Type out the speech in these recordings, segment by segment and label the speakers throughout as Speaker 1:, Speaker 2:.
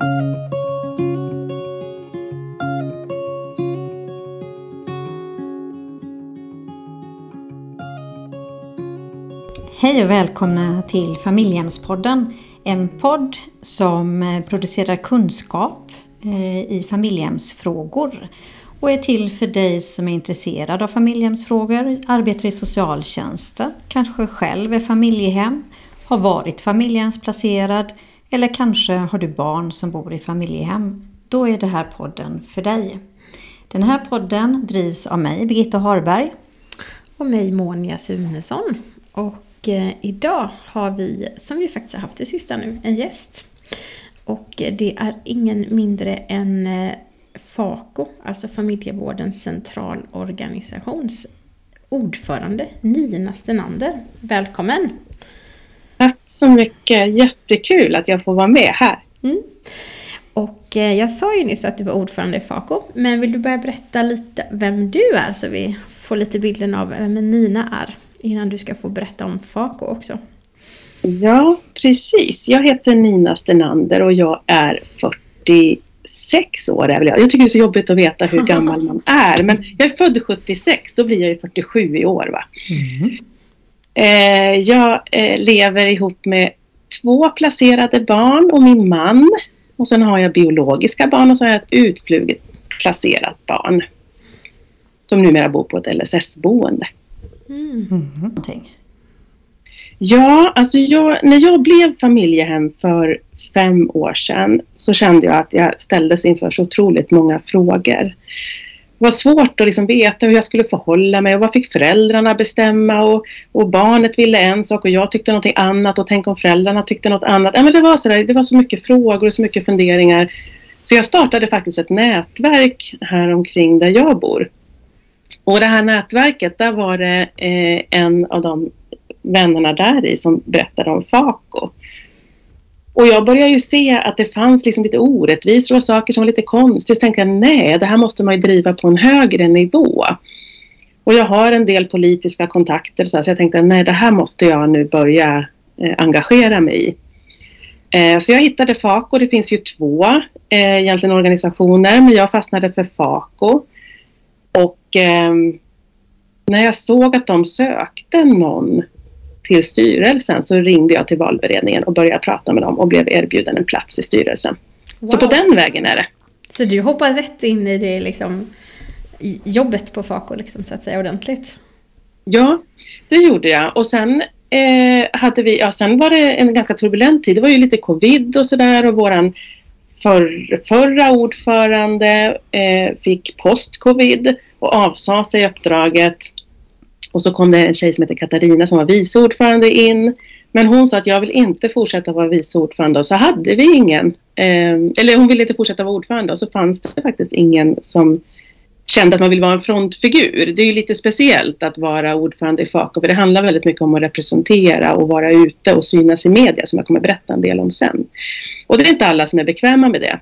Speaker 1: Hej och välkomna till Familjehemspodden. En podd som eh, producerar kunskap eh, i familjehemsfrågor och är till för dig som är intresserad av familjehemsfrågor, arbetar i socialtjänsten, kanske själv är familjehem, har varit familjehemsplacerad eller kanske har du barn som bor i familjehem. Då är det här podden för dig. Den här podden drivs av mig, Birgitta Harberg.
Speaker 2: Och mig, Monia Sunesson. Och eh, idag har vi, som vi faktiskt har haft det sista nu, en gäst. Och eh, det är ingen mindre än eh, FACO, alltså Familjevårdens centralorganisations ordförande Nina Stenander. Välkommen!
Speaker 3: Så mycket! Jättekul att jag får vara med här. Mm.
Speaker 2: Och eh, jag sa ju nyss att du var ordförande i FACO, men vill du börja berätta lite vem du är så vi får lite bilden av vem Nina är innan du ska få berätta om FACO också.
Speaker 3: Ja, precis. Jag heter Nina Stenander och jag är 46 år. Är väl jag. jag tycker det är så jobbigt att veta hur gammal man är. Men jag är född 76, då blir jag ju 47 i år. Va? Mm. Eh, jag eh, lever ihop med två placerade barn och min man. Och sen har jag biologiska barn och så har jag ett utfluget placerat barn. Som numera bor på ett LSS-boende. Mm. Mm. Ja, alltså jag, när jag blev familjehem för fem år sedan så kände jag att jag ställdes inför så otroligt många frågor. Det var svårt att liksom veta hur jag skulle förhålla mig och vad fick föräldrarna bestämma och, och barnet ville en sak och jag tyckte någonting annat och tänk om föräldrarna tyckte något annat. Ja, men det, var så där, det var så mycket frågor och så mycket funderingar. Så jag startade faktiskt ett nätverk här omkring där jag bor. Och det här nätverket, där var det eh, en av de vännerna där i som berättade om FACO. Och jag började ju se att det fanns liksom lite orättvisor och saker som var lite konstigt. Så tänkte jag, nej, det här måste man ju driva på en högre nivå. Och jag har en del politiska kontakter så, så jag tänkte, nej, det här måste jag nu börja eh, engagera mig i. Eh, så jag hittade FACO, det finns ju två eh, egentligen organisationer, men jag fastnade för FACO. Och eh, när jag såg att de sökte någon till styrelsen så ringde jag till valberedningen och började prata med dem och blev erbjuden en plats i styrelsen. Wow. Så på den vägen är det.
Speaker 2: Så du hoppade rätt in i det liksom, jobbet på FACO liksom, så att säga ordentligt?
Speaker 3: Ja, det gjorde jag. Och sen eh, hade vi, ja sen var det en ganska turbulent tid. Det var ju lite covid och sådär och våran för, förra ordförande eh, fick post-covid och avsade sig uppdraget. Och så kom det en tjej som heter Katarina som var vice ordförande in. Men hon sa att jag vill inte fortsätta vara vice ordförande och så hade vi ingen. Eh, eller hon ville inte fortsätta vara ordförande och så fanns det faktiskt ingen som kände att man vill vara en frontfigur. Det är ju lite speciellt att vara ordförande i FACO för det handlar väldigt mycket om att representera och vara ute och synas i media som jag kommer berätta en del om sen. Och det är inte alla som är bekväma med det.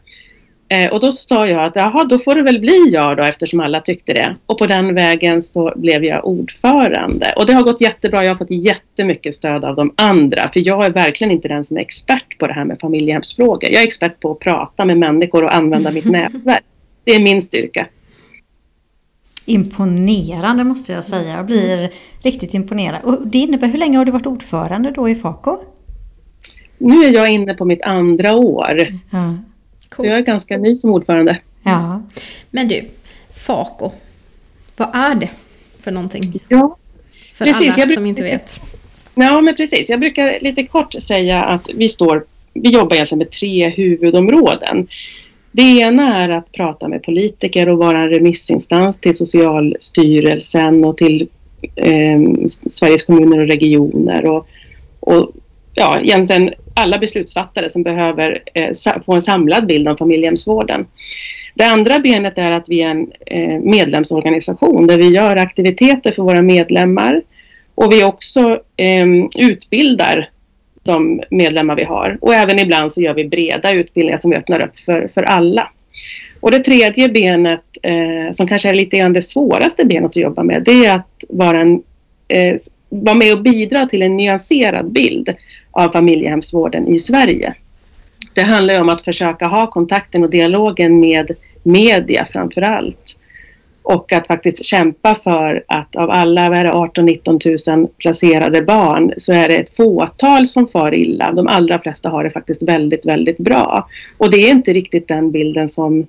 Speaker 3: Eh, och då sa jag att jaha, då får det väl bli jag då eftersom alla tyckte det. Och på den vägen så blev jag ordförande. Och det har gått jättebra. Jag har fått jättemycket stöd av de andra. För jag är verkligen inte den som är expert på det här med familjehemsfrågor. Jag är expert på att prata med människor och använda mitt nätverk. Det är min styrka
Speaker 1: imponerande måste jag säga. Jag blir riktigt imponerad. Och det innebär, hur länge har du varit ordförande då i FACO?
Speaker 3: Nu är jag inne på mitt andra år. Ja. Cool. Jag är ganska ny som ordförande.
Speaker 2: Ja. Men du, FACO, vad är det för någonting?
Speaker 3: Ja,
Speaker 2: för precis, alla som inte vet.
Speaker 3: Ja, men precis. Jag brukar lite kort säga att vi står vi jobbar egentligen med tre huvudområden. Det ena är att prata med politiker och vara en remissinstans till Socialstyrelsen och till eh, Sveriges kommuner och regioner och, och ja, egentligen alla beslutsfattare som behöver eh, få en samlad bild av familjehemsvården. Det andra benet är att vi är en eh, medlemsorganisation där vi gör aktiviteter för våra medlemmar och vi också eh, utbildar de medlemmar vi har. Och även ibland så gör vi breda utbildningar som vi öppnar upp för, för alla. Och det tredje benet, eh, som kanske är lite grann det svåraste benet att jobba med, det är att vara, en, eh, vara med och bidra till en nyanserad bild av familjehemsvården i Sverige. det handlar ju om att försöka ha kontakten och dialogen med media framför allt. Och att faktiskt kämpa för att av alla 18-19 000 placerade barn så är det ett fåtal som far illa. De allra flesta har det faktiskt väldigt, väldigt bra. Och det är inte riktigt den bilden som,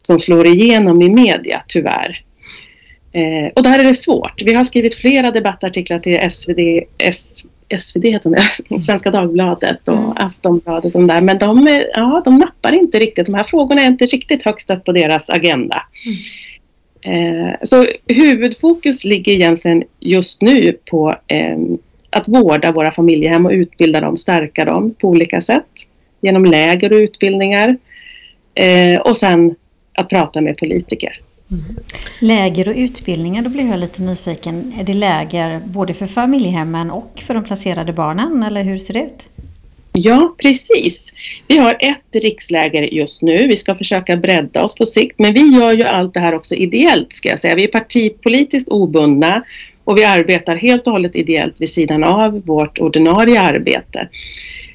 Speaker 3: som slår igenom i media, tyvärr. Eh, och där är det svårt. Vi har skrivit flera debattartiklar till SvD, S, SvD heter de, Svenska Dagbladet och mm. Aftonbladet. De där. Men de, ja, de nappar inte riktigt. De här frågorna är inte riktigt högst upp på deras agenda. Mm. Eh, så huvudfokus ligger egentligen just nu på eh, att vårda våra familjehem och utbilda dem, stärka dem på olika sätt. Genom läger och utbildningar. Eh, och sen att prata med politiker.
Speaker 1: Mm. Läger och utbildningar, då blir jag lite nyfiken. Är det läger både för familjehemmen och för de placerade barnen eller hur ser det ut?
Speaker 3: Ja, precis. Vi har ett riksläger just nu. Vi ska försöka bredda oss på sikt. Men vi gör ju allt det här också ideellt ska jag säga. Vi är partipolitiskt obundna och vi arbetar helt och hållet ideellt vid sidan av vårt ordinarie arbete.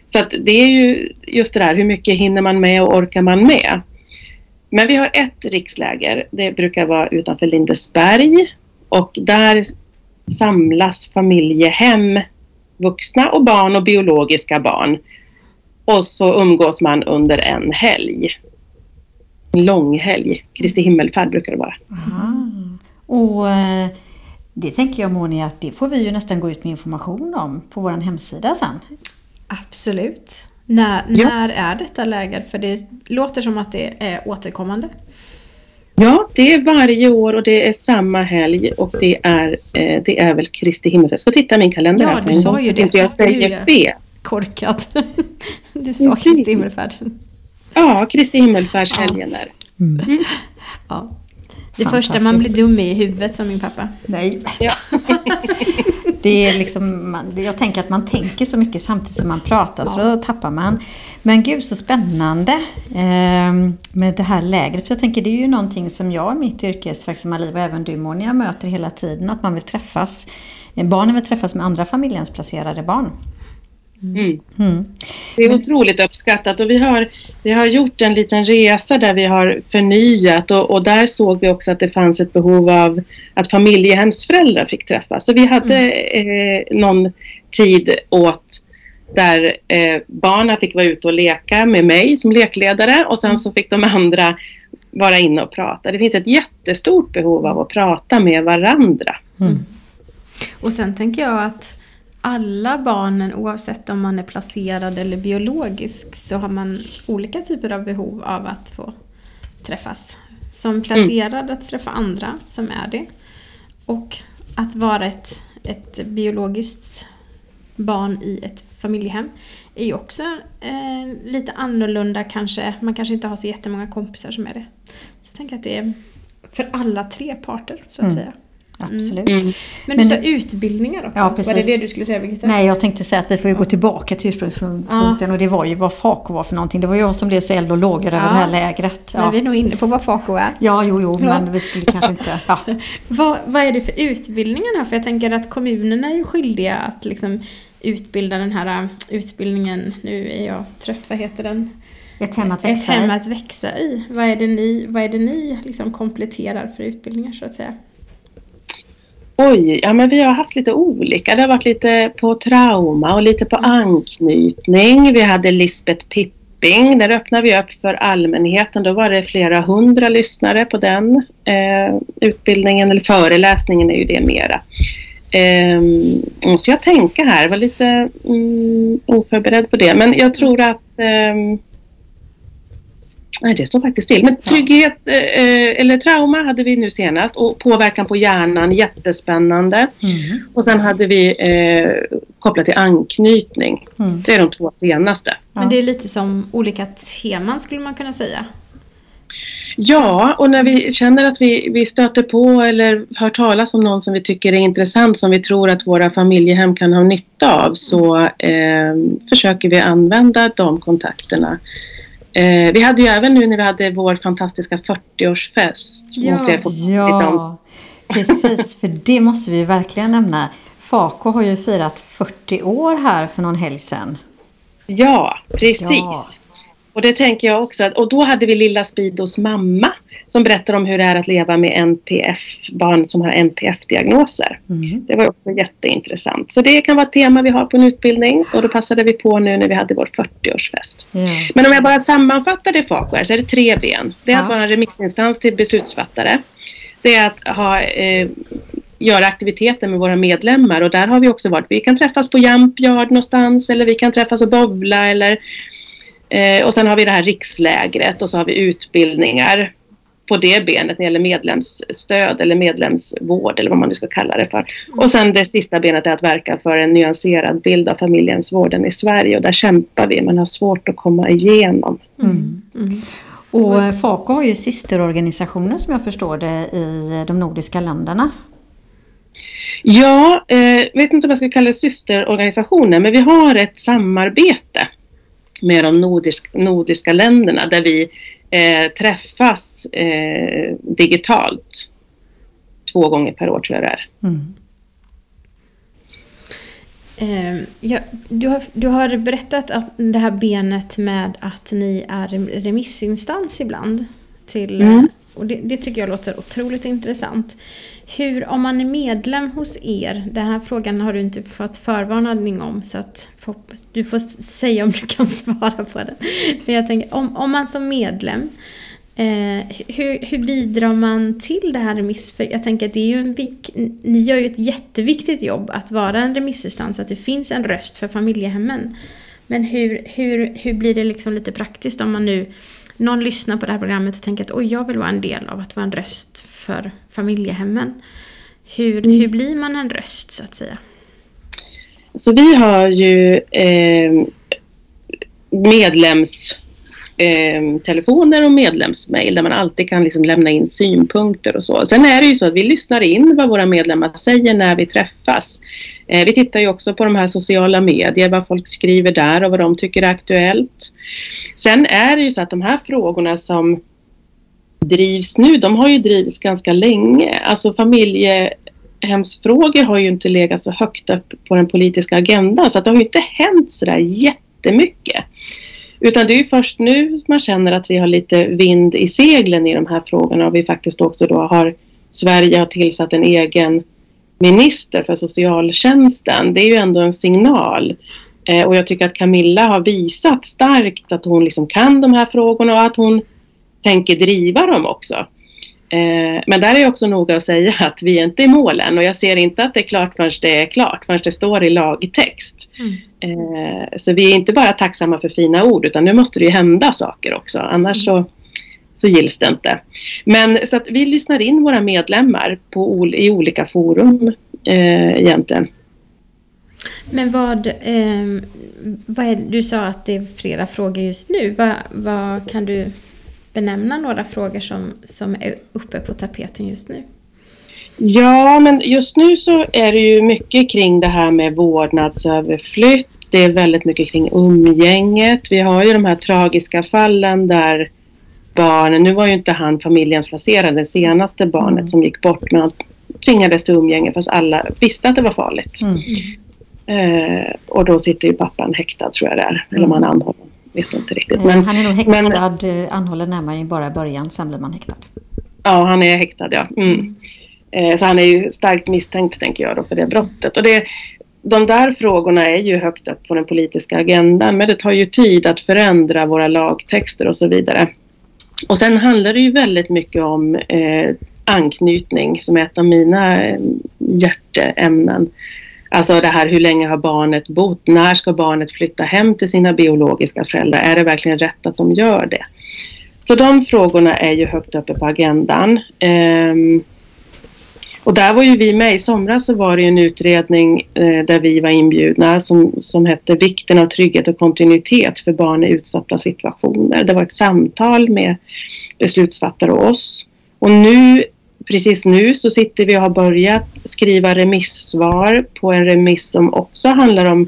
Speaker 3: Så att det är ju just det där, hur mycket hinner man med och orkar man med? Men vi har ett riksläger. Det brukar vara utanför Lindesberg och där samlas familjehem vuxna och barn och biologiska barn. Och så umgås man under en helg. En långhelg. Kristi himmelfärd brukar det vara.
Speaker 1: Aha. Och eh, det tänker jag Moni att det får vi ju nästan gå ut med information om på vår hemsida sen.
Speaker 2: Absolut. När, ja. när är detta läger? För det låter som att det är återkommande.
Speaker 3: Ja, det är varje år och det är samma helg och det är, eh, det är väl Kristi himmelfärd. Ska titta i min kalender.
Speaker 2: Ja, du sa ju det.
Speaker 3: Inte jag säger fel.
Speaker 2: Korkat. Du sa Precis. Kristi himmelfärd.
Speaker 3: Ja, Kristi himmelfärdshelgen ja. där. Mm.
Speaker 2: Mm. Ja. Det första man blir dum i huvudet som min pappa.
Speaker 1: Nej. Ja. det är liksom, man, jag tänker att man tänker så mycket samtidigt som man pratar så då tappar man. Men gud så spännande eh, med det här lägret. För jag tänker det är ju någonting som jag i mitt yrkesverksamma liv och även du Monia möter hela tiden. Att man vill träffas. Barnen vill träffas med andra familjehemsplacerade barn.
Speaker 3: Mm. Mm. Det är otroligt uppskattat och vi har, vi har gjort en liten resa där vi har förnyat och, och där såg vi också att det fanns ett behov av att familjehemsföräldrar fick träffas. Så vi hade mm. eh, någon tid åt där eh, barnen fick vara ute och leka med mig som lekledare och sen så fick de andra vara inne och prata. Det finns ett jättestort behov av att prata med varandra. Mm.
Speaker 2: Och sen tänker jag att alla barnen, oavsett om man är placerad eller biologisk, så har man olika typer av behov av att få träffas. Som placerad att träffa andra som är det. Och att vara ett, ett biologiskt barn i ett familjehem är ju också eh, lite annorlunda kanske. Man kanske inte har så jättemånga kompisar som är det. Så jag tänker att det är för alla tre parter så att mm. säga.
Speaker 1: Absolut. Mm.
Speaker 2: Men du sa utbildningar också. Ja, precis. Var det det du skulle säga Birgitta?
Speaker 1: Nej, jag tänkte säga att vi får ju gå tillbaka till ursprungspunkten ja. och det var ju vad FACO var för någonting. Det var jag som blev så eld och lågor ja. över det här lägret.
Speaker 2: Ja. Men vi är nog inne på vad FACO är.
Speaker 1: Ja, jo, jo, men vi skulle kanske inte... Ja.
Speaker 2: vad, vad är det för utbildningar här? För jag tänker att kommunerna är ju skyldiga att liksom utbilda den här äh, utbildningen. Nu är jag trött, vad heter den?
Speaker 1: Ett hem att växa
Speaker 2: Ett hem att växa i. Vad är det ni, vad är det ni liksom kompletterar för utbildningar så att säga?
Speaker 3: Oj, ja men vi har haft lite olika. Det har varit lite på trauma och lite på anknytning. Vi hade Lisbeth Pipping. Där öppnade vi upp för allmänheten. Då var det flera hundra lyssnare på den eh, utbildningen. Eller föreläsningen är ju det mera. Eh, så jag tänker här, var lite mm, oförberedd på det. Men jag tror att eh, Nej, det står faktiskt still. Men trygghet ja. eh, eller trauma hade vi nu senast och påverkan på hjärnan, jättespännande. Mm. Och sen hade vi eh, kopplat till anknytning. Mm. Det är de två senaste.
Speaker 2: Men det är lite som olika teman skulle man kunna säga.
Speaker 3: Ja, och när vi känner att vi, vi stöter på eller hör talas om någon som vi tycker är intressant som vi tror att våra familjehem kan ha nytta av så eh, försöker vi använda de kontakterna Eh, vi hade ju även nu när vi hade vår fantastiska 40-årsfest.
Speaker 1: Ja, ja precis. För det måste vi verkligen nämna. Faco har ju firat 40 år här för någon helg sedan.
Speaker 3: Ja, precis. Ja. Och det tänker jag också. Och då hade vi lilla Spidos mamma som berättar om hur det är att leva med NPF, barn som har NPF-diagnoser. Mm. Det var också jätteintressant. Så det kan vara ett tema vi har på en utbildning och då passade vi på nu när vi hade vår 40-årsfest. Ja. Men om jag bara sammanfattar det FACO så är det tre ben. Det är ja. att vara en remissinstans till beslutsfattare. Det är att ha eh, göra aktiviteter med våra medlemmar och där har vi också varit. Vi kan träffas på Jamp någonstans eller vi kan träffas och bovla eller eh, och sen har vi det här rikslägret och så har vi utbildningar på det benet när det gäller medlemsstöd eller medlemsvård eller vad man nu ska kalla det för. Mm. Och sen det sista benet är att verka för en nyanserad bild av familjehemsvården i Sverige och där kämpar vi men har svårt att komma igenom. Mm.
Speaker 1: Mm. Och FACO har ju systerorganisationer som jag förstår det i de nordiska länderna.
Speaker 3: Ja, eh, vet inte om jag ska kalla det systerorganisationer, men vi har ett samarbete med de nordisk, nordiska länderna där vi eh, träffas eh, digitalt två gånger per år tror jag det är. Mm.
Speaker 2: Eh, ja, du, har, du har berättat att det här benet med att ni är remissinstans ibland. Till, mm. Och det, det, tycker jag låter otroligt intressant. Hur, om man är medlem hos er, den här frågan har du inte fått förvarning om så att du får säga om du kan svara på den. Men jag tänker, om, om man som medlem, eh, hur, hur bidrar man till det här remiss... Jag tänker att det är ju en vik, ni gör ju ett jätteviktigt jobb att vara en remissinstans, att det finns en röst för familjehemmen. Men hur, hur, hur blir det liksom lite praktiskt om man nu någon lyssnar på det här programmet och tänker att Oj, jag vill vara en del av att vara en röst för familjehemmen. Hur, mm. hur blir man en röst så att säga?
Speaker 3: Så vi har ju eh, medlems eh, telefoner och medlemsmail där man alltid kan liksom lämna in synpunkter och så. Sen är det ju så att vi lyssnar in vad våra medlemmar säger när vi träffas. Eh, vi tittar ju också på de här sociala medier, vad folk skriver där och vad de tycker är aktuellt. Sen är det ju så att de här frågorna som drivs nu, de har ju drivits ganska länge. Alltså familjehemsfrågor har ju inte legat så högt upp på den politiska agendan så att det har ju inte hänt sådär jättemycket. Utan det är ju först nu man känner att vi har lite vind i seglen i de här frågorna och vi faktiskt också då har Sverige har tillsatt en egen minister för socialtjänsten. Det är ju ändå en signal. Eh, och jag tycker att Camilla har visat starkt att hon liksom kan de här frågorna och att hon tänker driva dem också. Eh, men där är jag också noga att säga att vi är inte i mål än och jag ser inte att det är klart förrän det är klart, förrän det står i lagtext. Mm. Eh, så vi är inte bara tacksamma för fina ord utan nu måste det ju hända saker också, annars mm. så, så gills det inte. Men så att vi lyssnar in våra medlemmar på, i olika forum eh, egentligen.
Speaker 2: Men vad, eh, vad är, du sa att det är flera frågor just nu. Vad, vad kan du benämna några frågor som, som är uppe på tapeten just nu?
Speaker 3: Ja, men just nu så är det ju mycket kring det här med vårdnadsöverflytt. Det är väldigt mycket kring umgänget. Vi har ju de här tragiska fallen där barnen, nu var ju inte han familjens placerade, det senaste barnet mm. som gick bort, men han tvingades till umgänge fast alla visste att det var farligt. Mm. Eh, och då sitter ju pappan häktad tror jag det är, eller om han är anhållen vet inte riktigt.
Speaker 1: Men, han är nog häktad, men, eh, anhållen är man ju bara början, sen blir man häktad.
Speaker 3: Ja, han är häktad ja. Mm. Eh, så han är ju starkt misstänkt tänker jag då för det brottet. Och det, de där frågorna är ju högt upp på den politiska agendan men det tar ju tid att förändra våra lagtexter och så vidare. Och sen handlar det ju väldigt mycket om eh, anknytning som är ett av mina eh, hjärteämnen. Alltså det här hur länge har barnet bott? När ska barnet flytta hem till sina biologiska föräldrar? Är det verkligen rätt att de gör det? Så de frågorna är ju högt uppe på agendan. Eh, och där var ju vi med. I somras så var det en utredning eh, där vi var inbjudna som, som hette Vikten av trygghet och kontinuitet för barn i utsatta situationer. Det var ett samtal med beslutsfattare och oss. Och nu precis nu så sitter vi och har börjat skriva remissvar på en remiss som också handlar om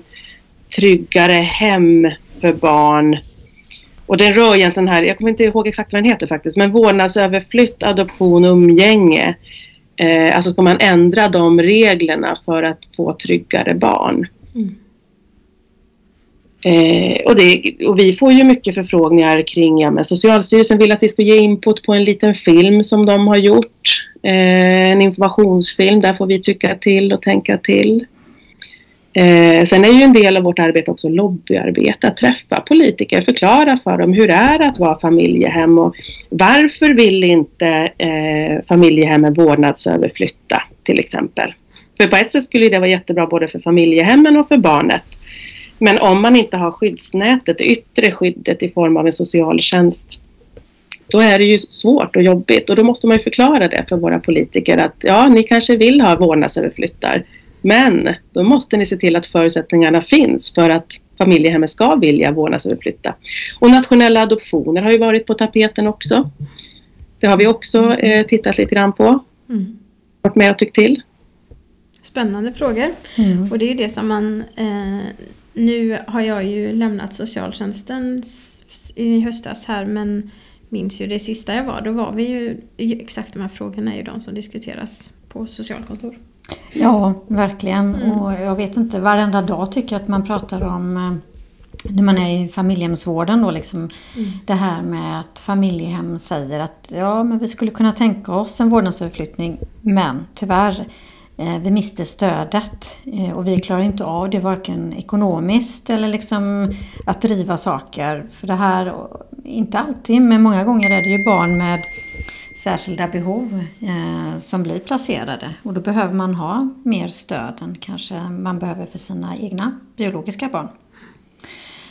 Speaker 3: tryggare hem för barn. Och den rör egentligen här, jag kommer inte ihåg exakt vad den heter faktiskt, men vårdnadsöverflytt, adoption och umgänge. Eh, alltså ska man ändra de reglerna för att få tryggare barn. Mm. Eh, och, det, och vi får ju mycket förfrågningar kring, ja men Socialstyrelsen vill att vi ska ge input på en liten film som de har gjort. Eh, en informationsfilm, där får vi tycka till och tänka till. Eh, sen är ju en del av vårt arbete också lobbyarbete, att träffa politiker, förklara för dem hur det är att vara familjehem och varför vill inte eh, familjehemmen vårdnadsöverflytta till exempel. För på ett sätt skulle det vara jättebra både för familjehemmen och för barnet. Men om man inte har skyddsnätet, det yttre skyddet i form av en socialtjänst, då är det ju svårt och jobbigt och då måste man ju förklara det för våra politiker att ja, ni kanske vill ha vårdnadsöverflyttar, men då måste ni se till att förutsättningarna finns för att familjehemmet ska vilja vårdnadsöverflytta. Och nationella adoptioner har ju varit på tapeten också. Det har vi också eh, tittat lite grann på. Mm. Varit med och tyckt till.
Speaker 2: Spännande frågor. Mm. Och det är ju det som man eh, nu har jag ju lämnat socialtjänsten i höstas här men minns ju det sista jag var, då var vi ju exakt de här frågorna är ju de som diskuteras på socialkontor.
Speaker 1: Ja, verkligen. Mm. Och jag vet inte, varenda dag tycker jag att man pratar om eh, när man är i familjehemsvården då liksom mm. det här med att familjehem säger att ja men vi skulle kunna tänka oss en vårdnadsöverflyttning men tyvärr Eh, vi mister stödet eh, och vi klarar inte av det varken ekonomiskt eller liksom att driva saker. För det här, inte alltid, men många gånger är det ju barn med särskilda behov eh, som blir placerade och då behöver man ha mer stöd än kanske man behöver för sina egna biologiska barn.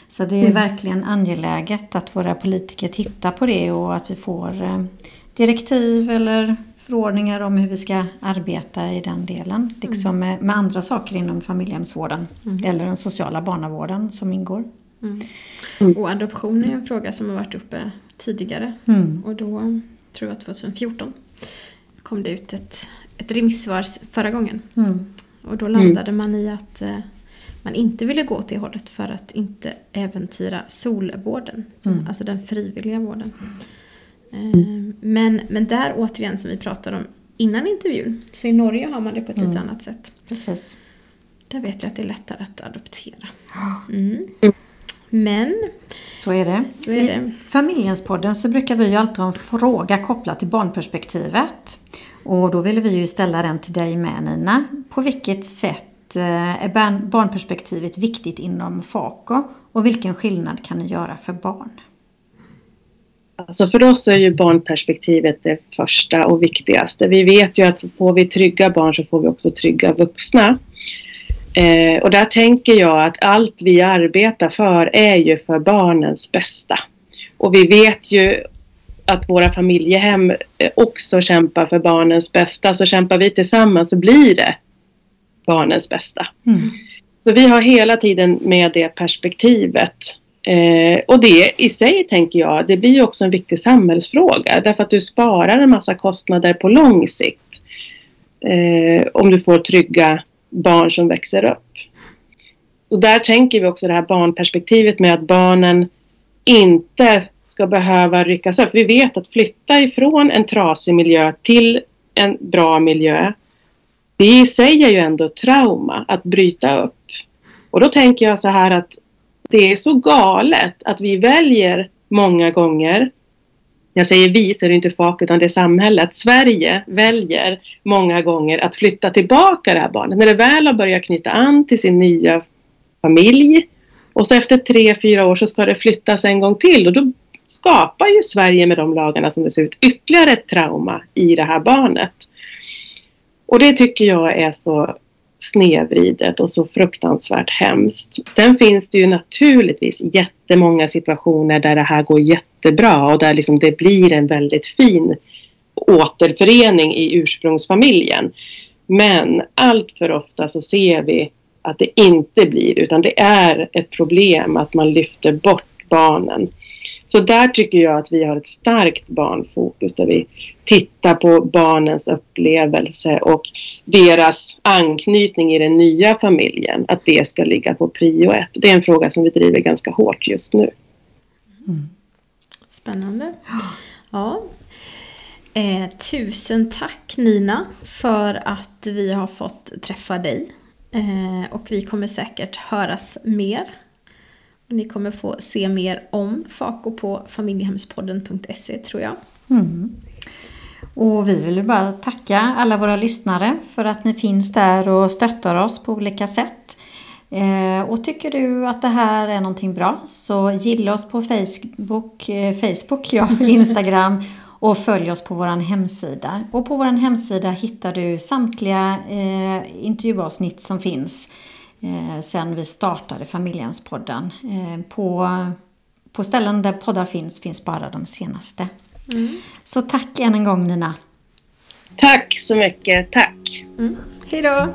Speaker 1: Så det är mm. verkligen angeläget att våra politiker tittar på det och att vi får direktiv eller förordningar om hur vi ska arbeta i den delen. Liksom mm. med, med, andra saker inom familjehemsvården mm. eller den sociala barnavården som ingår.
Speaker 2: Mm. mm. Och adoption är en fråga som har varit uppe tidigare. Mm. Och då, tror jag 2014, kom det ut ett, ett remissvar förra gången. Mm. Och då landade man i att eh, man inte ville gå till hållet för att inte äventyra solvården. Alltså den frivilliga vården. Mm. Men, men där återigen som vi pratade om innan intervjun, så i Norge har man det på ett mm. lite annat sätt.
Speaker 1: Precis.
Speaker 2: Där vet jag att det är lättare att adoptera. Mm. Men...
Speaker 1: Så är det. Så är det. I Familjenspodden så brukar vi ju alltid ha en fråga kopplad till barnperspektivet. Och då vill vi ju ställa den till dig med Nina. På vilket sätt eh, är barnperspektivet viktigt inom FACO och vilken skillnad kan ni göra för barn?
Speaker 3: Alltså för oss är ju barnperspektivet det första och viktigaste. Vi vet ju att får vi trygga barn så får vi också trygga vuxna. Eh, och där tänker jag att allt vi arbetar för är ju för barnens bästa. Och vi vet ju att våra familjehem eh, också kämpar för barnens bästa. Så kämpar vi tillsammans så blir det barnens bästa. Mm. Så vi har hela tiden med det perspektivet Eh, och det i sig tänker jag, det blir ju också en viktig samhällsfråga därför att du sparar en massa kostnader på lång sikt. Eh, om du får trygga barn som växer upp. Och där tänker vi också det här barnperspektivet med att barnen inte ska behöva ryckas upp. Vi vet att flytta ifrån en trasig miljö till en bra miljö. Det i sig är ju ändå trauma att bryta upp. Och då tänker jag så här att det är så galet att vi väljer många gånger när jag säger vi så är det inte FAK utan det är samhället. Sverige väljer många gånger att flytta tillbaka det här barnet. När det väl har börjat knyta an till sin nya familj och så efter tre, fyra år så ska det flyttas en gång till och då skapar ju Sverige med de lagarna som det ser ut ytterligare ett trauma i det här barnet. Och det tycker jag är så snedvridet och så fruktansvärt hemskt. Sen finns det ju naturligtvis jättemånga situationer där det här går jättebra och där liksom det blir en väldigt fin återförening i ursprungsfamiljen. Men allt för ofta så ser vi att det inte blir utan det är ett problem att man lyfter bort barnen. Så där tycker jag att vi har ett starkt barnfokus där vi tittar på barnens upplevelse och deras anknytning i den nya familjen. Att det ska ligga på prio ett. Det är en fråga som vi driver ganska hårt just nu.
Speaker 2: Mm. Spännande. Ja. Eh, tusen tack Nina för att vi har fått träffa dig. Eh, och vi kommer säkert höras mer Ni kommer få se mer om Fako på familjehemspodden.se tror jag.
Speaker 1: Mm. Och vi vill bara tacka alla våra lyssnare för att ni finns där och stöttar oss på olika sätt. Eh, och tycker du att det här är någonting bra så gilla oss på Facebook, eh, Facebook ja, Instagram och följ oss på vår hemsida. Och på vår hemsida hittar du samtliga eh, intervjuavsnitt som finns eh, sen vi startade Familjehemspodden. Eh, på, på ställen där poddar finns, finns bara de senaste. Mm. Så tack än en gång Nina.
Speaker 3: Tack så mycket, tack.
Speaker 2: Mm. Hej då.